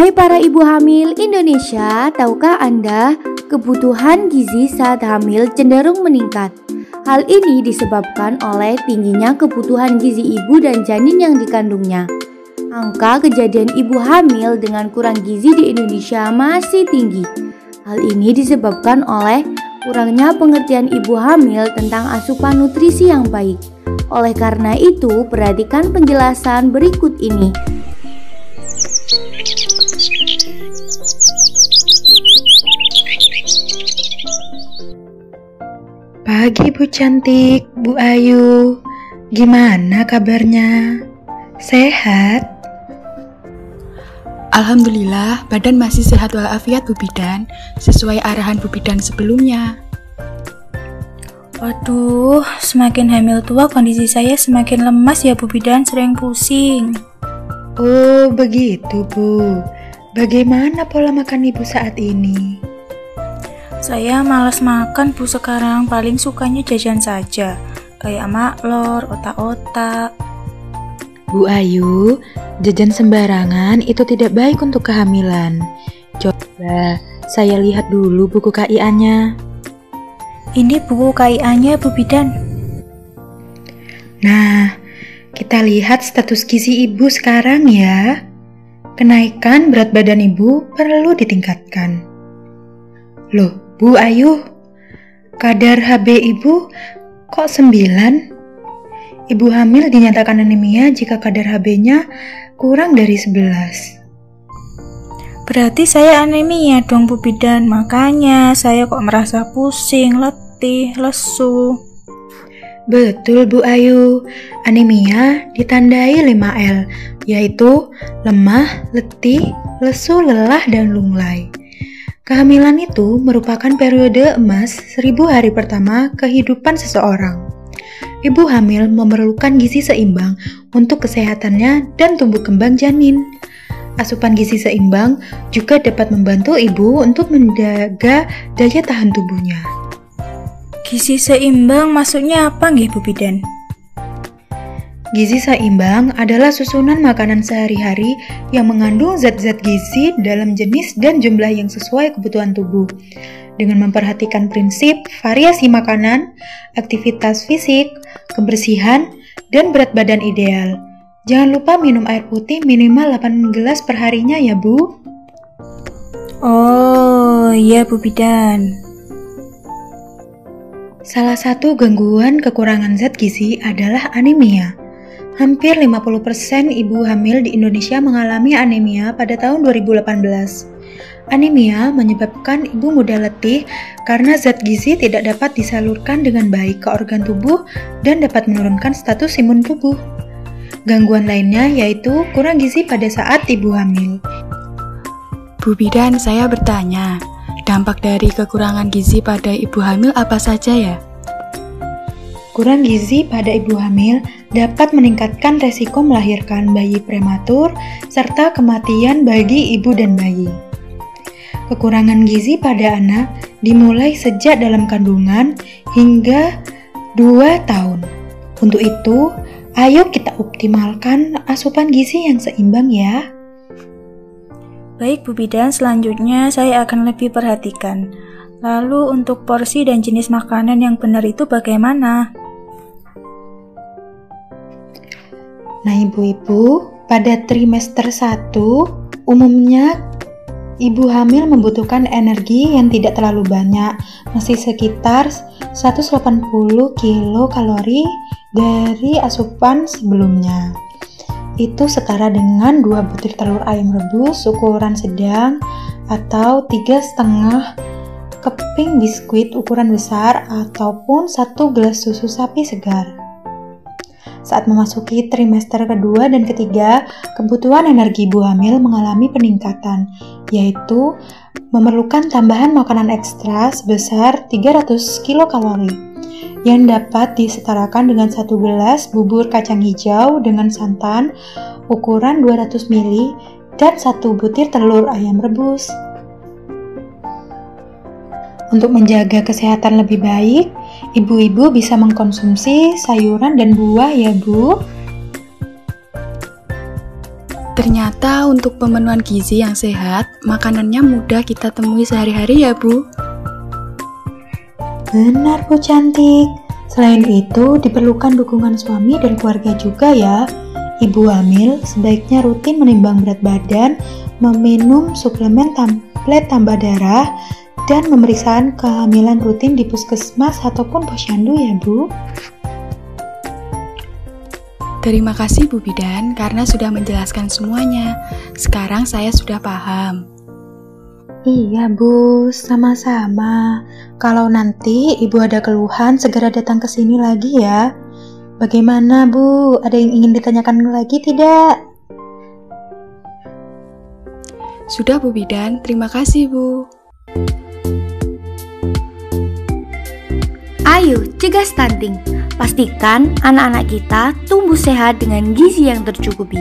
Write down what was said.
Hai para ibu hamil Indonesia, tahukah Anda kebutuhan gizi saat hamil cenderung meningkat? Hal ini disebabkan oleh tingginya kebutuhan gizi ibu dan janin yang dikandungnya. Angka kejadian ibu hamil dengan kurang gizi di Indonesia masih tinggi. Hal ini disebabkan oleh kurangnya pengertian ibu hamil tentang asupan nutrisi yang baik. Oleh karena itu, perhatikan penjelasan berikut ini. Pagi Bu Cantik, Bu Ayu. Gimana kabarnya? Sehat? Alhamdulillah, badan masih sehat walafiat Bu Bidan, sesuai arahan Bu Bidan sebelumnya. Waduh, semakin hamil tua kondisi saya semakin lemas ya Bu Bidan, sering pusing. Oh, begitu Bu. Bagaimana pola makan Ibu saat ini? Saya malas makan bu sekarang, paling sukanya jajan saja. Kayak maklor, otak-otak. Bu Ayu, jajan sembarangan itu tidak baik untuk kehamilan. Coba saya lihat dulu buku KIA-nya. Ini buku KIA-nya Bu Bidan. Nah, kita lihat status gizi ibu sekarang ya. Kenaikan berat badan ibu perlu ditingkatkan. Loh, Bu Ayu, kadar HB ibu kok 9? Ibu hamil dinyatakan anemia jika kadar HB-nya kurang dari 11. Berarti saya anemia dong Bu Bidan, makanya saya kok merasa pusing, letih, lesu. Betul Bu Ayu, anemia ditandai 5L, yaitu lemah, letih, lesu, lelah, dan lunglai. Kehamilan itu merupakan periode emas seribu hari pertama kehidupan seseorang. Ibu hamil memerlukan gizi seimbang untuk kesehatannya dan tumbuh kembang janin. Asupan gizi seimbang juga dapat membantu ibu untuk menjaga daya tahan tubuhnya. Gizi seimbang maksudnya apa nggih Bu Bidan? Gizi seimbang adalah susunan makanan sehari-hari yang mengandung zat-zat gizi dalam jenis dan jumlah yang sesuai kebutuhan tubuh. Dengan memperhatikan prinsip variasi makanan, aktivitas fisik, kebersihan, dan berat badan ideal. Jangan lupa minum air putih minimal 8 gelas per harinya ya, Bu. Oh, iya Bu Bidan. Salah satu gangguan kekurangan zat gizi adalah anemia. Hampir 50% ibu hamil di Indonesia mengalami anemia pada tahun 2018. Anemia menyebabkan ibu mudah letih karena zat gizi tidak dapat disalurkan dengan baik ke organ tubuh dan dapat menurunkan status imun tubuh. Gangguan lainnya yaitu kurang gizi pada saat ibu hamil. Bu Bidan, saya bertanya, dampak dari kekurangan gizi pada ibu hamil apa saja ya? Kurang gizi pada ibu hamil dapat meningkatkan resiko melahirkan bayi prematur serta kematian bagi ibu dan bayi. Kekurangan gizi pada anak dimulai sejak dalam kandungan hingga 2 tahun. Untuk itu, ayo kita optimalkan asupan gizi yang seimbang ya. Baik Bu Bidan, selanjutnya saya akan lebih perhatikan. Lalu untuk porsi dan jenis makanan yang benar itu bagaimana? Nah, ibu-ibu, pada trimester 1 umumnya ibu hamil membutuhkan energi yang tidak terlalu banyak, masih sekitar 180 kilokalori dari asupan sebelumnya. Itu setara dengan 2 butir telur ayam rebus ukuran sedang atau tiga setengah keping biskuit ukuran besar ataupun satu gelas susu sapi segar. Saat memasuki trimester kedua dan ketiga, kebutuhan energi ibu hamil mengalami peningkatan, yaitu memerlukan tambahan makanan ekstra sebesar 300 kilokalori yang dapat disetarakan dengan satu gelas bubur kacang hijau dengan santan ukuran 200 ml dan satu butir telur ayam rebus. Untuk menjaga kesehatan lebih baik, ibu-ibu bisa mengkonsumsi sayuran dan buah ya, Bu. Ternyata untuk pemenuhan gizi yang sehat, makanannya mudah kita temui sehari-hari ya Bu. Benar Bu Cantik. Selain itu, diperlukan dukungan suami dan keluarga juga ya. Ibu hamil sebaiknya rutin menimbang berat badan, meminum suplemen tablet tambah darah, dan pemeriksaan kehamilan rutin di puskesmas ataupun posyandu ya Bu. Terima kasih Bu Bidan karena sudah menjelaskan semuanya. Sekarang saya sudah paham. Iya Bu, sama-sama. Kalau nanti Ibu ada keluhan, segera datang ke sini lagi ya. Bagaimana Bu? Ada yang ingin ditanyakan lagi tidak? Sudah Bu Bidan, terima kasih Bu. Ayo, cegah stunting. Pastikan anak-anak kita tumbuh sehat dengan gizi yang tercukupi.